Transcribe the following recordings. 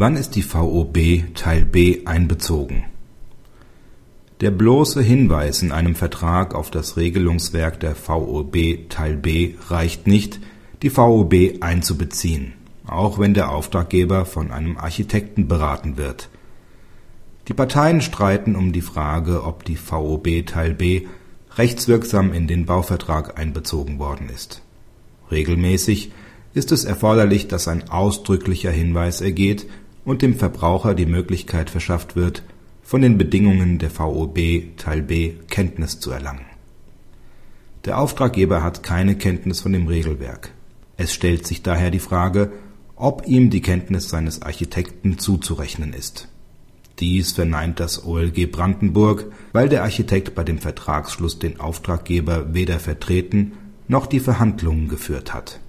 Wann ist die VOB Teil B einbezogen? Der bloße Hinweis in einem Vertrag auf das Regelungswerk der VOB Teil B reicht nicht, die VOB einzubeziehen, auch wenn der Auftraggeber von einem Architekten beraten wird. Die Parteien streiten um die Frage, ob die VOB Teil B rechtswirksam in den Bauvertrag einbezogen worden ist. Regelmäßig ist es erforderlich, dass ein ausdrücklicher Hinweis ergeht und dem Verbraucher die Möglichkeit verschafft wird, von den Bedingungen der VOB Teil B Kenntnis zu erlangen. Der Auftraggeber hat keine Kenntnis von dem Regelwerk. Es stellt sich daher die Frage, ob ihm die Kenntnis seines Architekten zuzurechnen ist. Dies verneint das OLG Brandenburg, weil der Architekt bei dem Vertragsschluss den Auftraggeber weder vertreten noch die Verhandlungen geführt hat.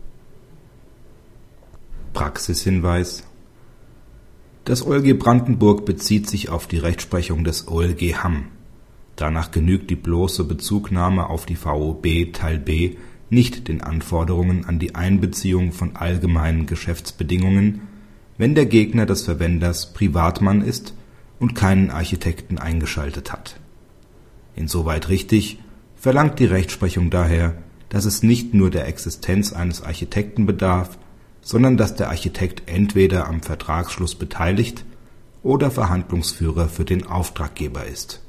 Praxishinweis Das OLG Brandenburg bezieht sich auf die Rechtsprechung des OLG Hamm. Danach genügt die bloße Bezugnahme auf die VOB Teil B nicht den Anforderungen an die Einbeziehung von allgemeinen Geschäftsbedingungen, wenn der Gegner des Verwenders Privatmann ist und keinen Architekten eingeschaltet hat. Insoweit richtig, verlangt die Rechtsprechung daher, dass es nicht nur der Existenz eines Architekten bedarf, sondern dass der Architekt entweder am Vertragsschluss beteiligt oder Verhandlungsführer für den Auftraggeber ist